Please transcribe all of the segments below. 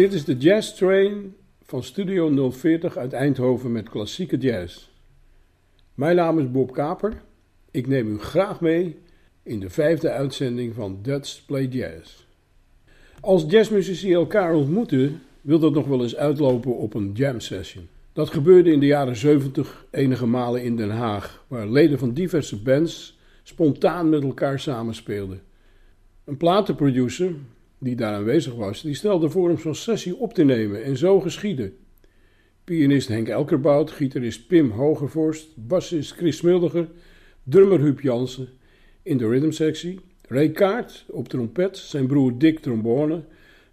Dit is de Jazz Train van Studio 040 uit Eindhoven met klassieke jazz. Mijn naam is Bob Kaper. Ik neem u graag mee in de vijfde uitzending van Dutch Play Jazz. Als jazzmuzici elkaar ontmoeten, wil dat nog wel eens uitlopen op een jam session. Dat gebeurde in de jaren 70 enige malen in Den Haag, waar leden van diverse bands spontaan met elkaar samenspeelden. Een platenproducer, die daar aanwezig was, die stelde voor om zo'n sessie op te nemen en zo geschiedde. Pianist Henk Elkerbout, gitarist Pim Hogevorst, bassist Chris Smuldiger, drummer Huub Jansen in de rhythmsectie, Ray Kaart op trompet, zijn broer Dick trombone,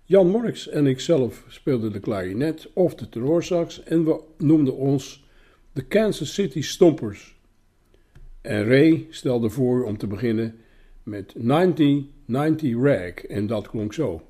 Jan Morks en ikzelf speelden de klarinet of de tenorsax en we noemden ons de Kansas City Stompers. En Ray stelde voor om te beginnen met 9090 Rag en dat klonk zo.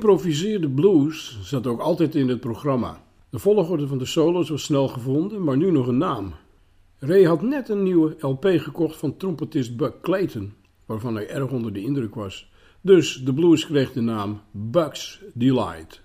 Geïmproviseerde blues zat ook altijd in het programma. De volgorde van de solo's was snel gevonden, maar nu nog een naam. Ray had net een nieuwe LP gekocht van trompetist Buck Clayton, waarvan hij erg onder de indruk was. Dus de blues kreeg de naam Buck's Delight.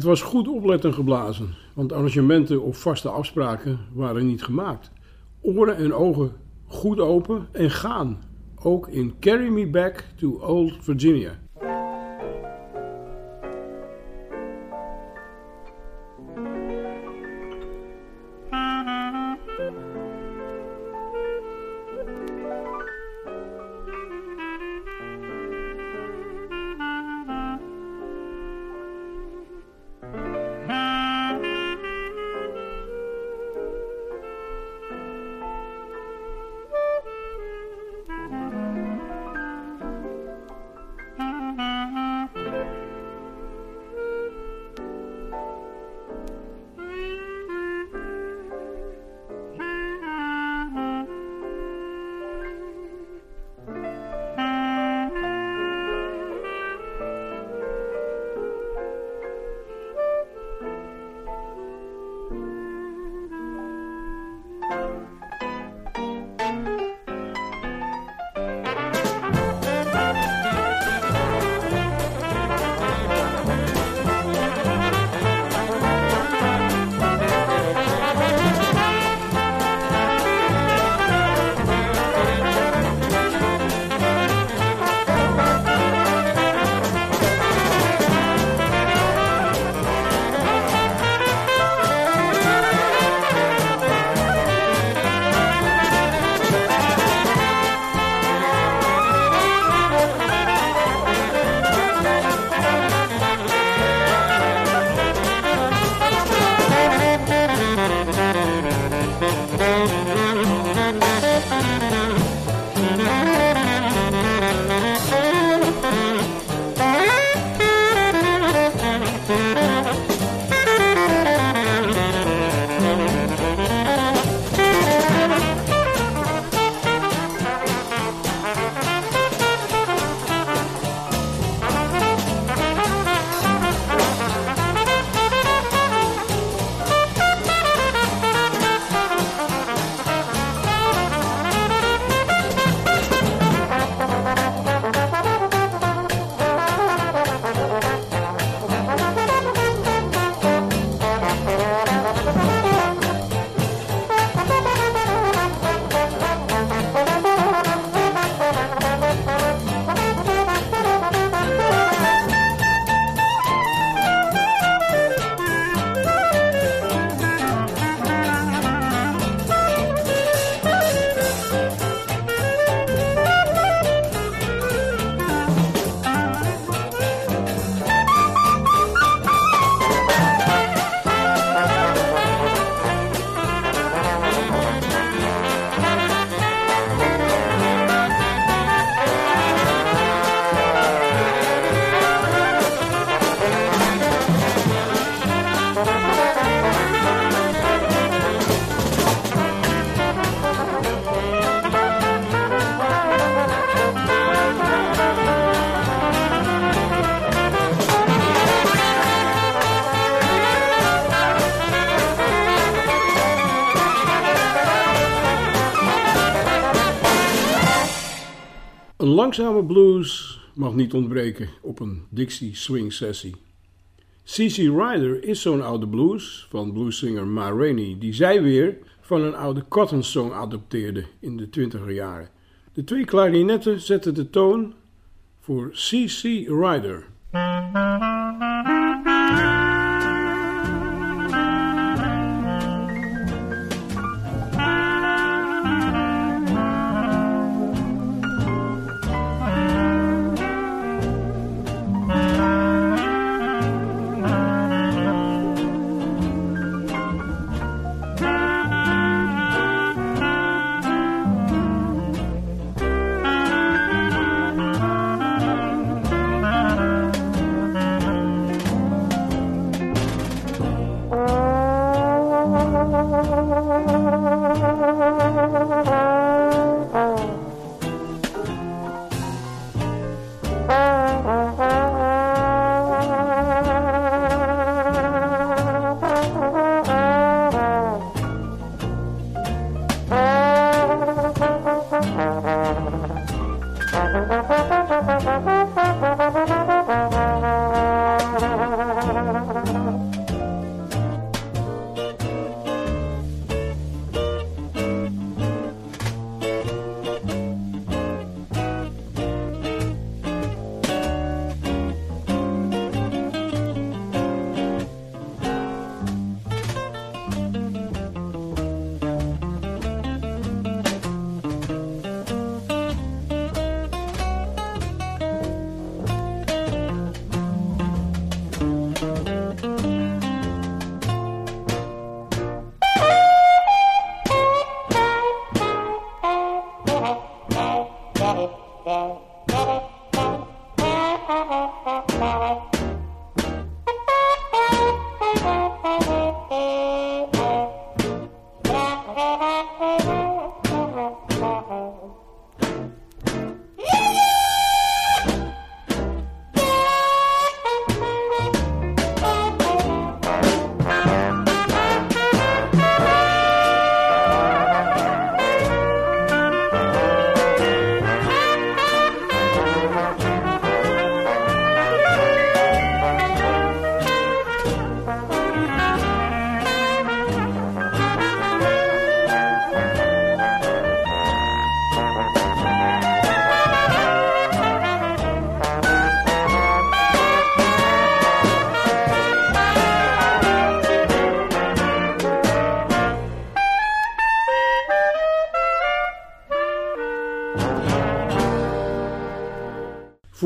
Het was goed opletten geblazen, want arrangementen of vaste afspraken waren niet gemaakt. Oren en ogen goed open en gaan, ook in Carry Me Back to Old Virginia. Langzame blues mag niet ontbreken op een Dixie Swing sessie. C.C. Ryder is zo'n oude blues van bluesinger Ma Rainey, die zij weer van een oude cotton song adopteerde in de twintiger jaren. De twee klarinetten zetten de toon voor C.C. Ryder.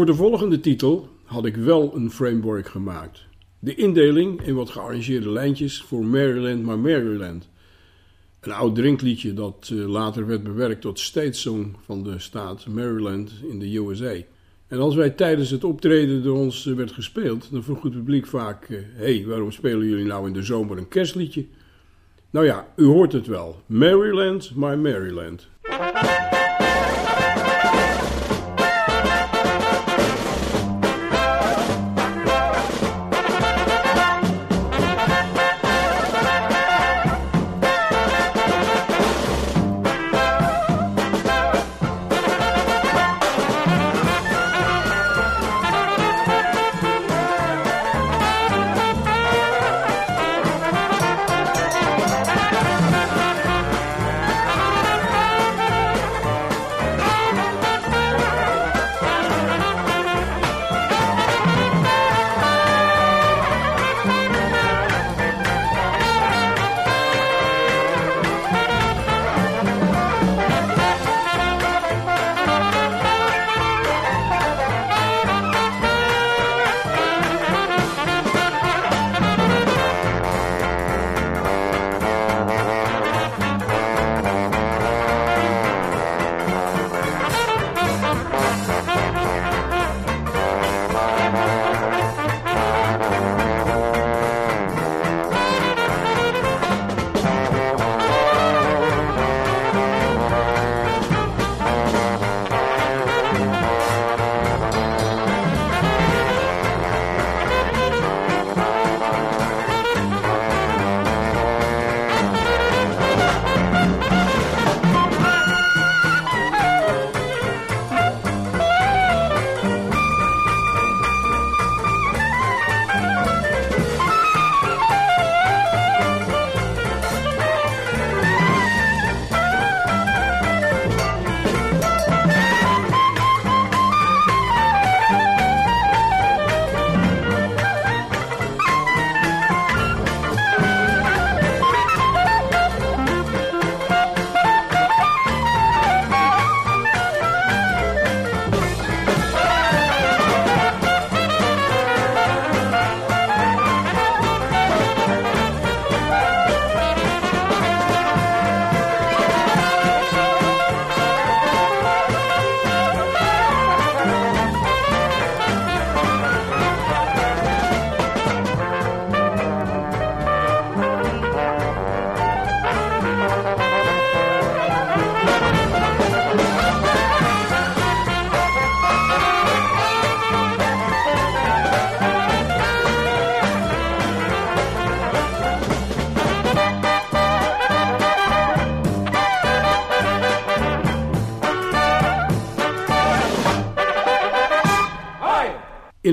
Voor de volgende titel had ik wel een framework gemaakt. De indeling in wat gearrangeerde lijntjes voor Maryland maar Maryland. Een oud drinkliedje dat eh, later werd bewerkt tot state song van de staat Maryland in de USA. En als wij tijdens het optreden door ons eh, werd gespeeld, dan vroeg het publiek vaak: hé, hey, waarom spelen jullie nou in de zomer een kerstliedje? Nou ja, u hoort het wel. Maryland, my Maryland.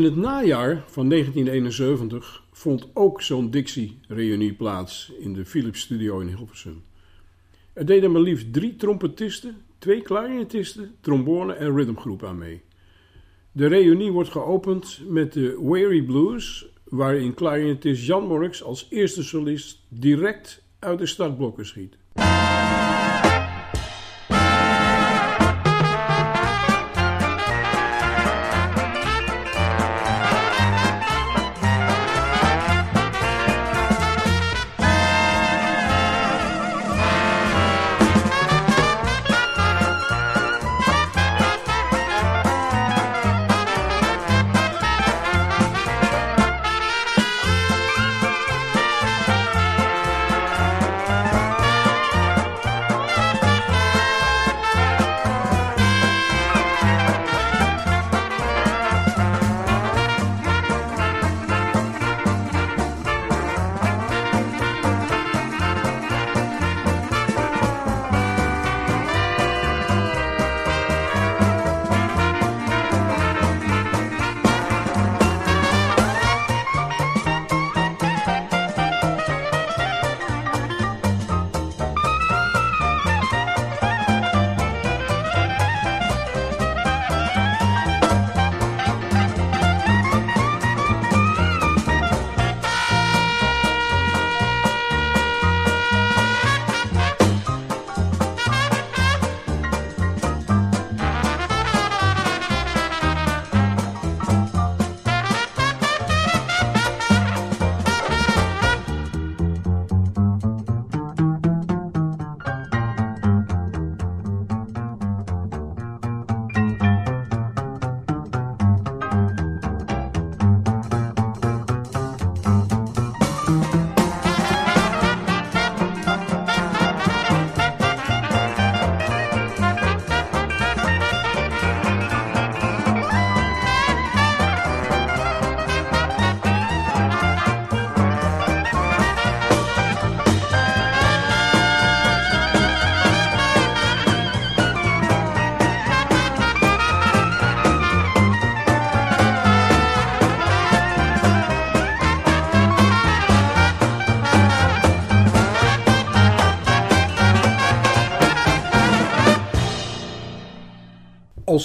In het najaar van 1971 vond ook zo'n Dixie-reunie plaats in de Philips Studio in Hilversum. Er deden maar liefst drie trompetisten, twee clarinetisten, trombone en rhythmgroep aan mee. De reunie wordt geopend met de Weary Blues, waarin clarinetist Jan Morks als eerste solist direct uit de startblokken schiet.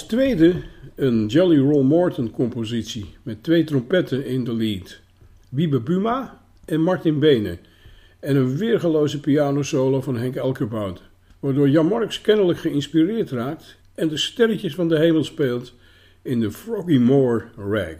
Tweede een Jelly Roll Morton compositie met twee trompetten in de lead. Wiebe Buma en Martin Bene. En een weergeloze pianosolo van Henk Elkerbout. Waardoor Jan Marks kennelijk geïnspireerd raakt en de sterretjes van de hemel speelt in de Froggy Moore rag.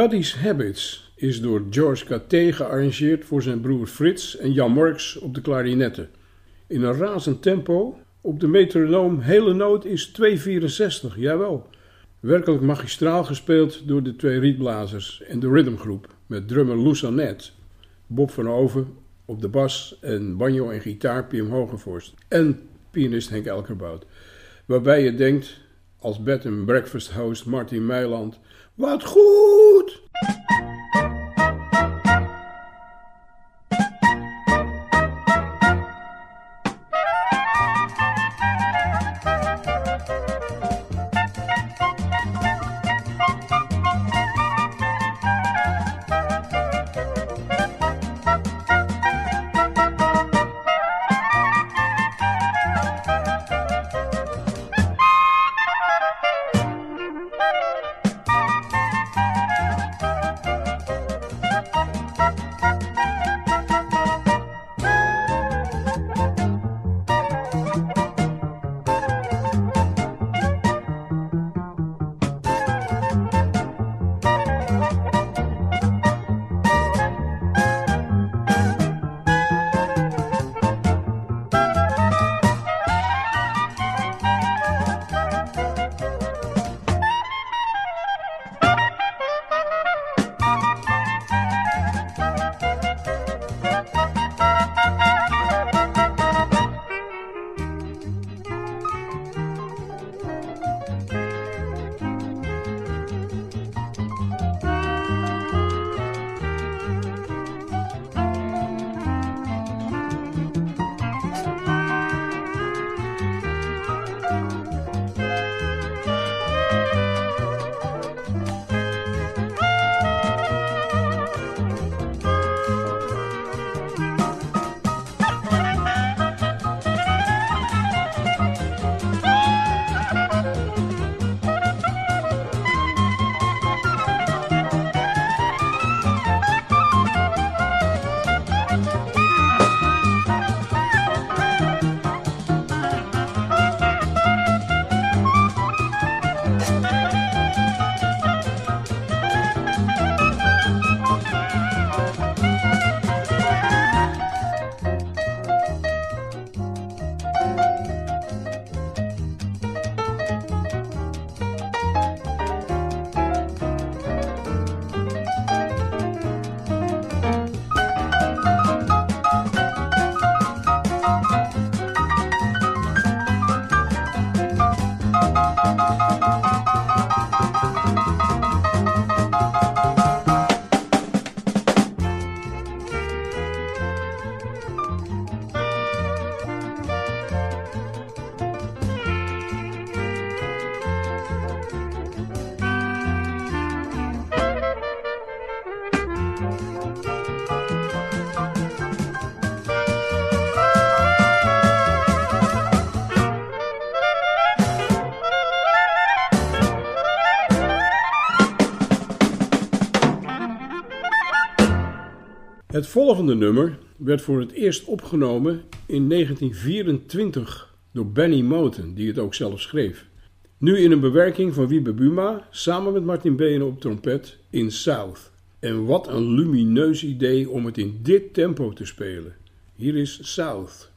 Buddy's Habits is door George Caté gearrangeerd voor zijn broer Frits en Jan Morks op de klarinetten. In een razend tempo, op de metronoom hele noot is 2,64, jawel. Werkelijk magistraal gespeeld door de twee rietblazers en de rhythmgroep met drummer Loes Annette, Bob van Oven op de bas en banjo en gitaar Pim Hogevorst en pianist Henk Elkerbout. Waarbij je denkt, als bed and breakfast host Martin Meiland wat goed! Het volgende nummer werd voor het eerst opgenomen in 1924 door Benny Moten, die het ook zelf schreef. Nu in een bewerking van Wiebe Buma samen met Martin Benen op trompet in South. En wat een lumineus idee om het in dit tempo te spelen. Hier is South.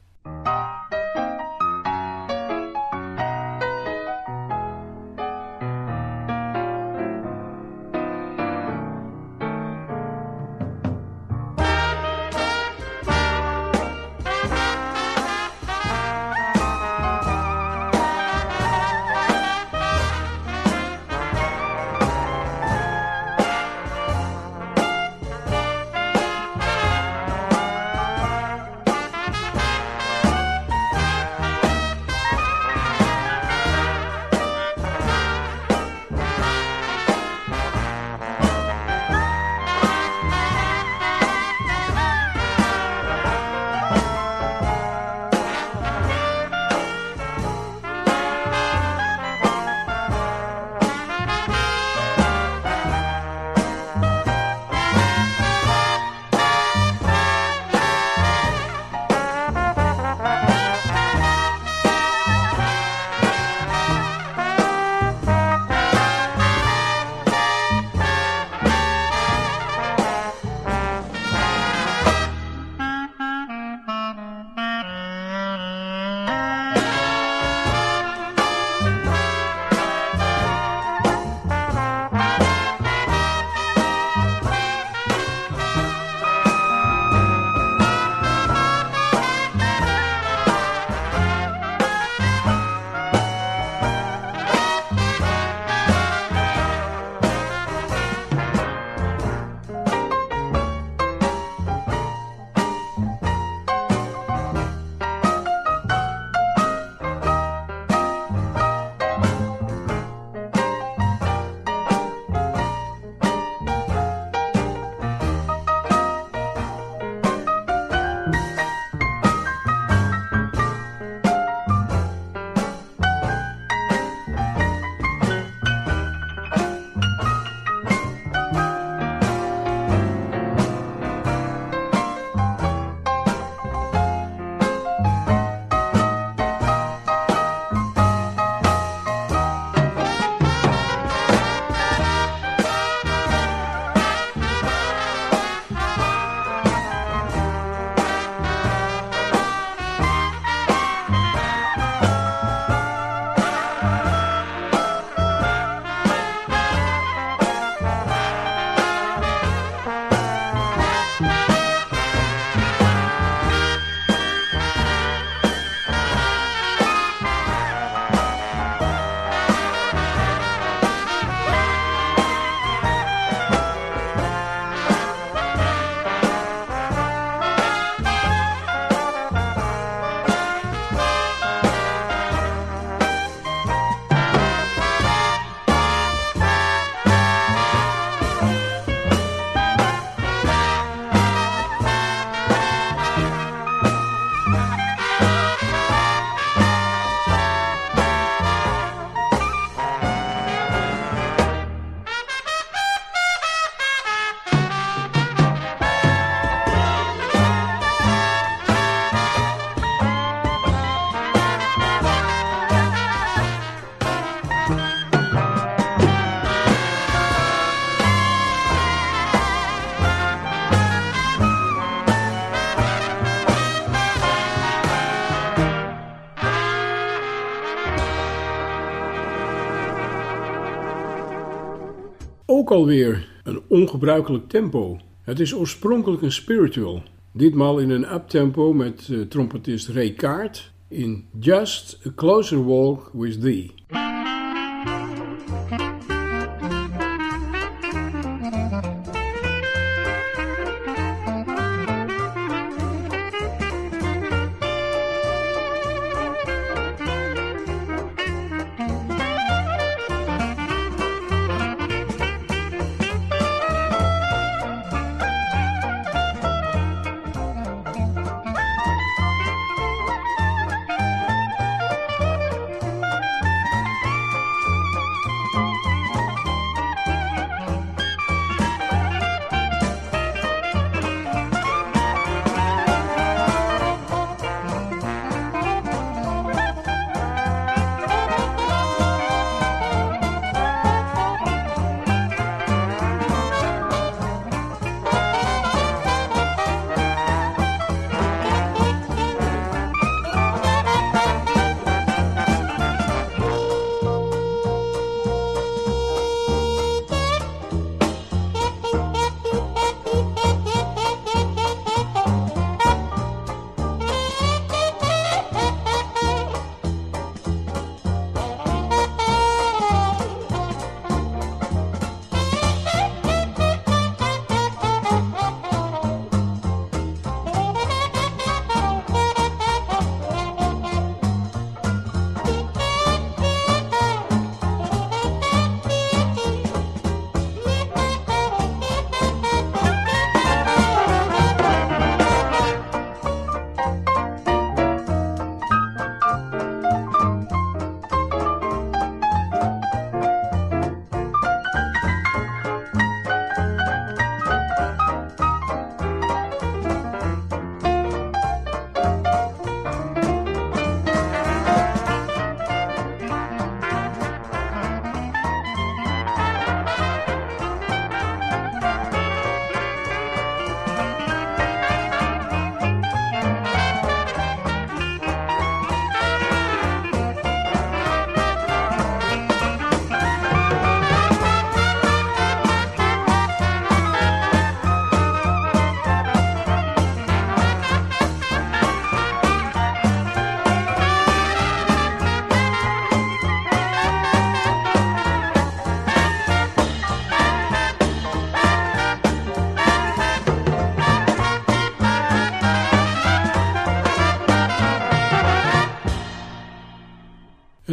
Alweer een ongebruikelijk tempo. Het is oorspronkelijk een spiritual. Ditmaal in een uptempo met uh, trompetist Ray Kaart in Just a Closer Walk with Thee.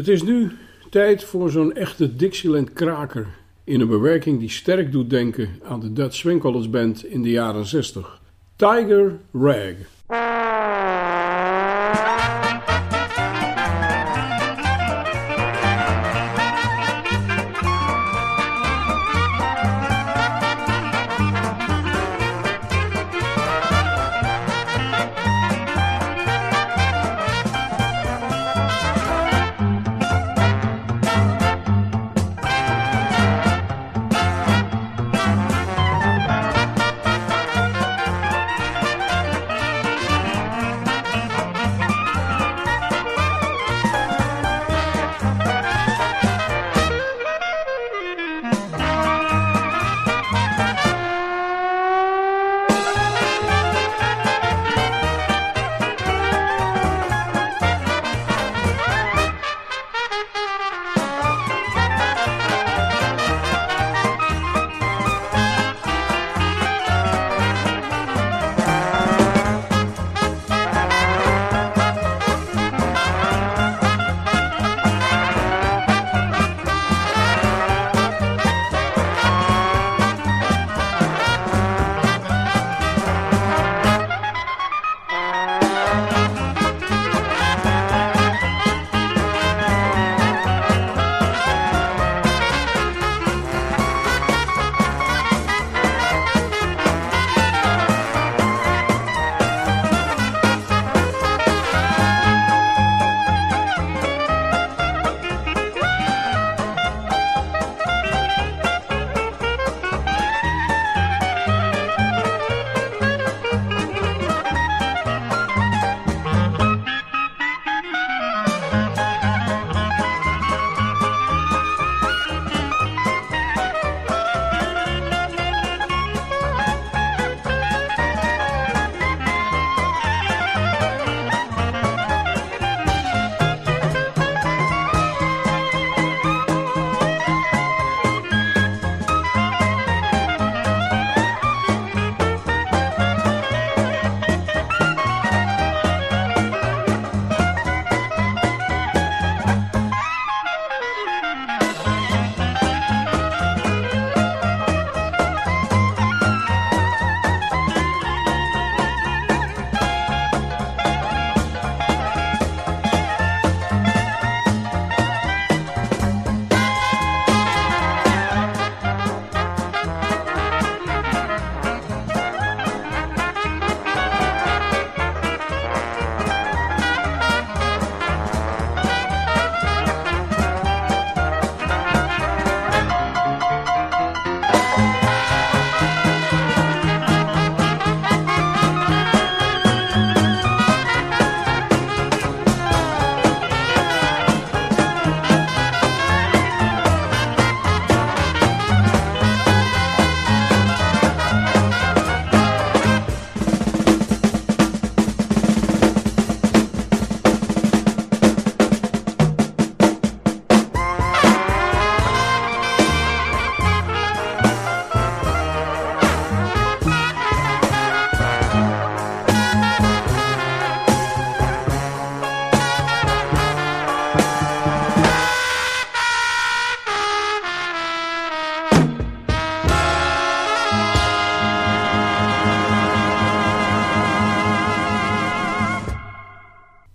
Het is nu tijd voor zo'n echte Dixieland kraker in een bewerking die sterk doet denken aan de Dutch Swing Band in de jaren 60. Tiger Rag.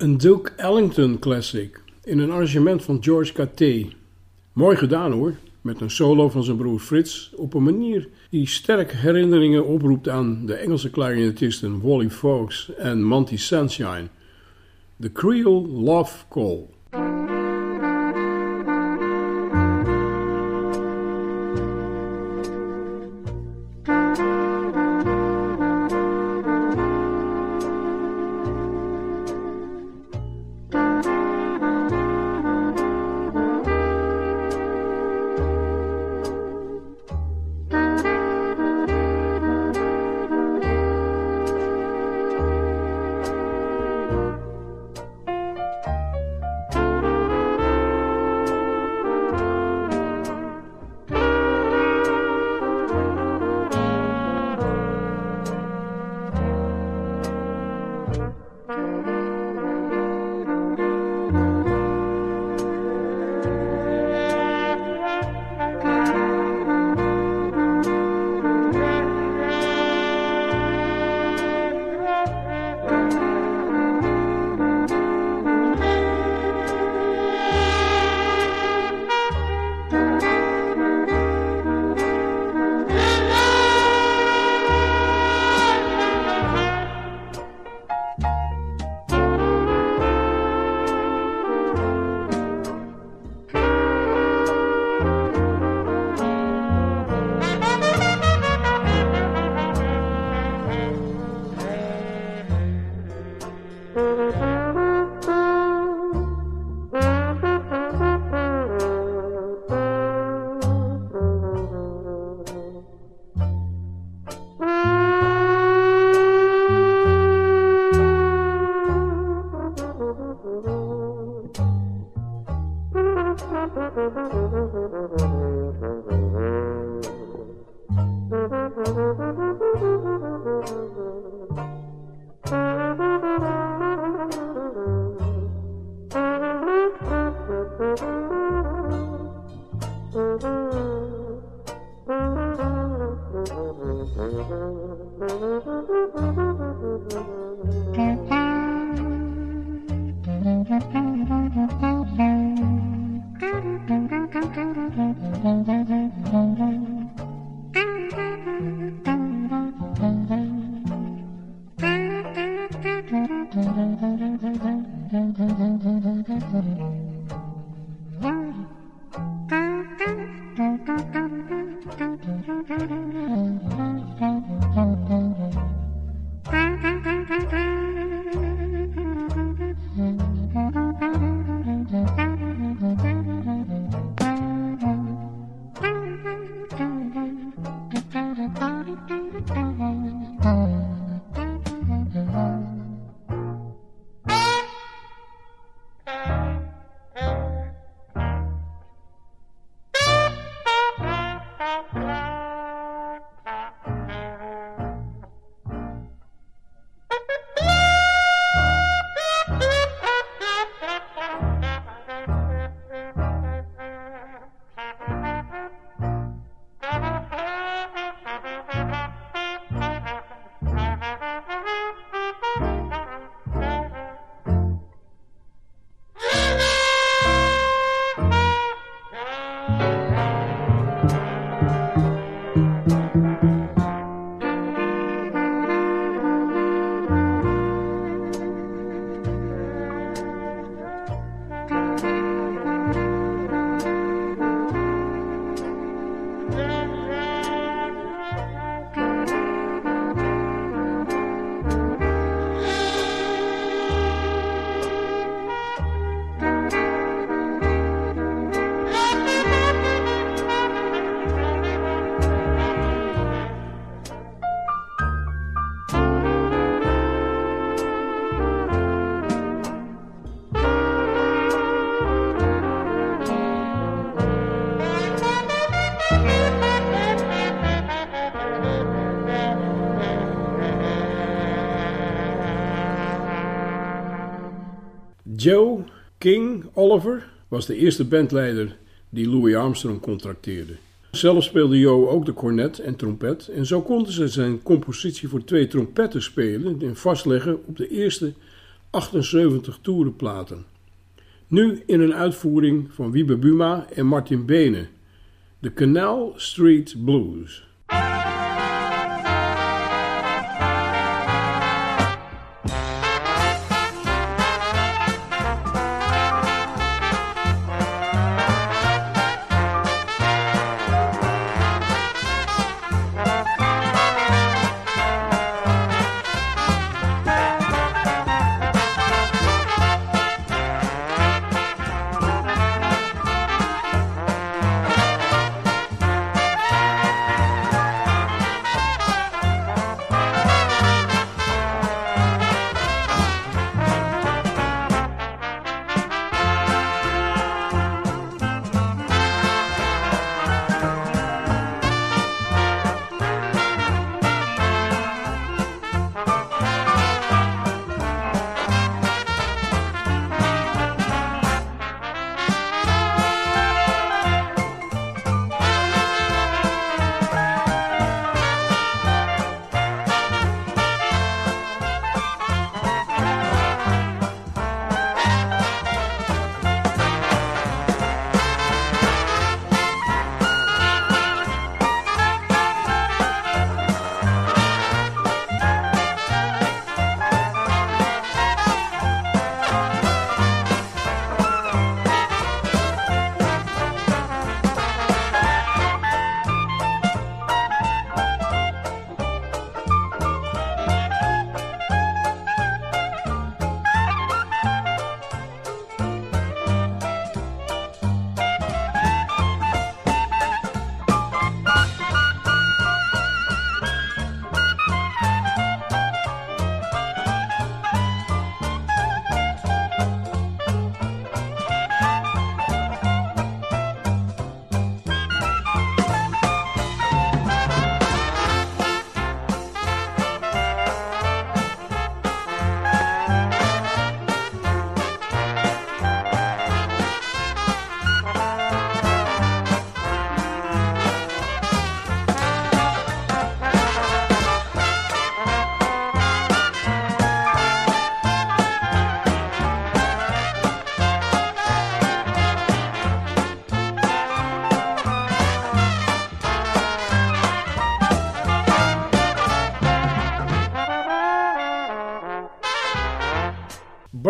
Een Duke Ellington classic in een arrangement van George Caté. Mooi gedaan hoor, met een solo van zijn broer Frits op een manier die sterk herinneringen oproept aan de Engelse clarinetisten Wally Fawkes en Monty Sunshine. The Creole Love Call. Oliver was de eerste bandleider die Louis Armstrong contracteerde. Zelf speelde Joe ook de cornet en trompet en zo konden ze zijn compositie voor twee trompetten spelen en vastleggen op de eerste 78 toerenplaten. Nu in een uitvoering van Wiebe Buma en Martin Bene, de Canal Street Blues.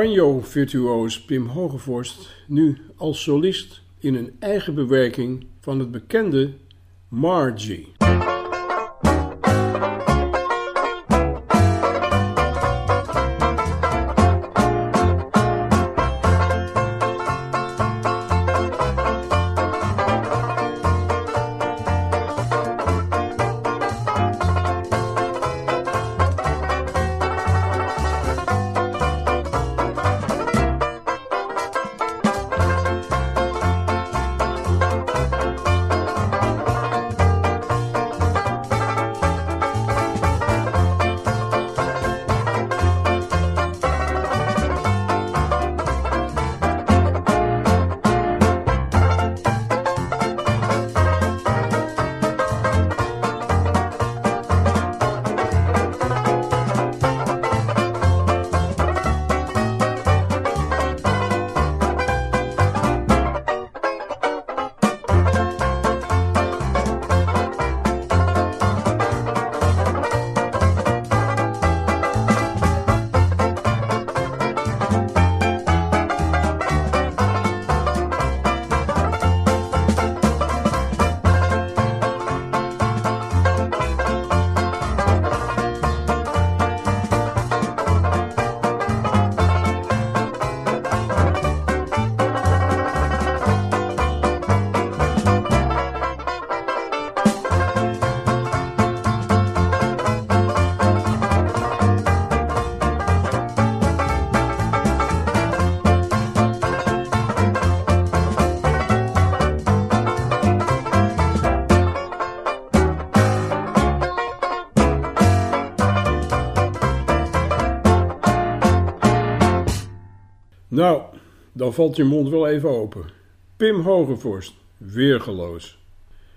Banjo-virtuoos Pim Hogevorst nu als solist in een eigen bewerking van het bekende Margie. Nou, dan valt je mond wel even open. Pim Hogevorst, weergeloos.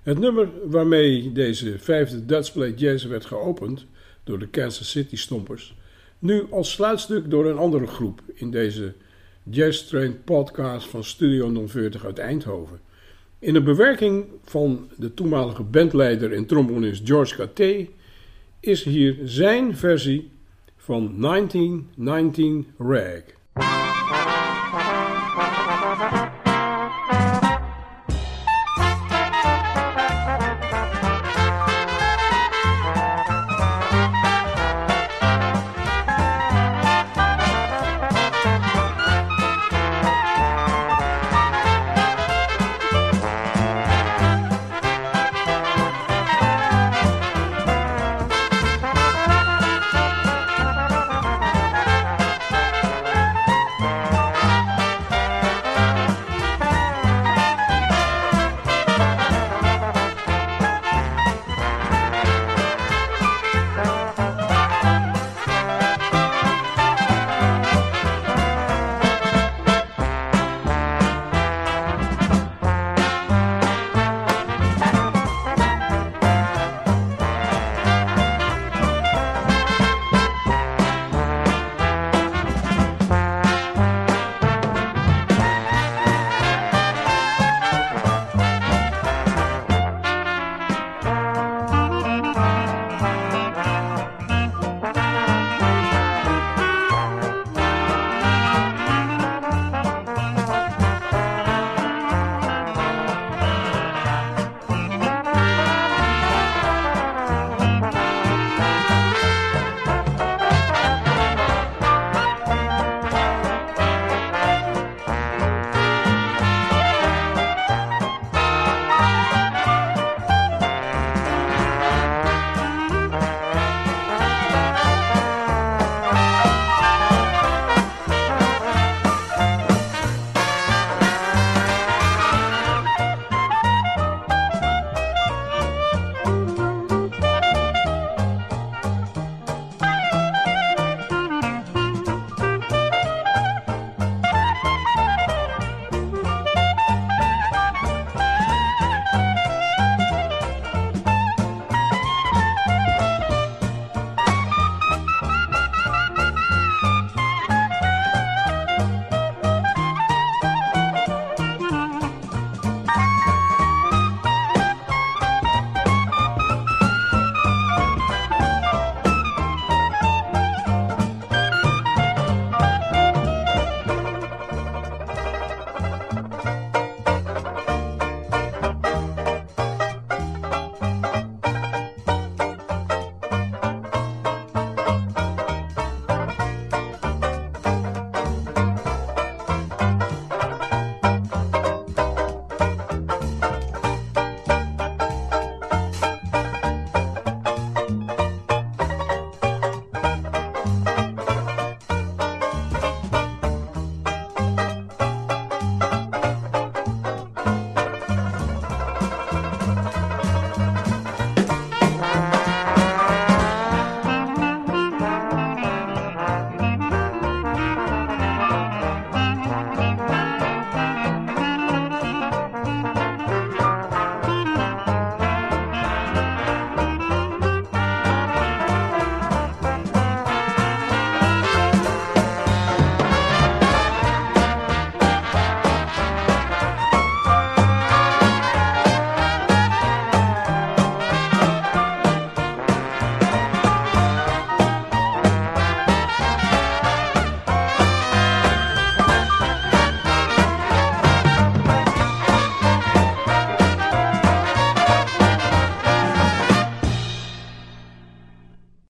Het nummer waarmee deze vijfde Dutch Play Jazz werd geopend door de Kansas City Stompers, nu als sluitstuk door een andere groep in deze Jazz Train podcast van Studio 040 uit Eindhoven. In een bewerking van de toenmalige bandleider en trombonist George Caté is hier zijn versie van 1919 Rag.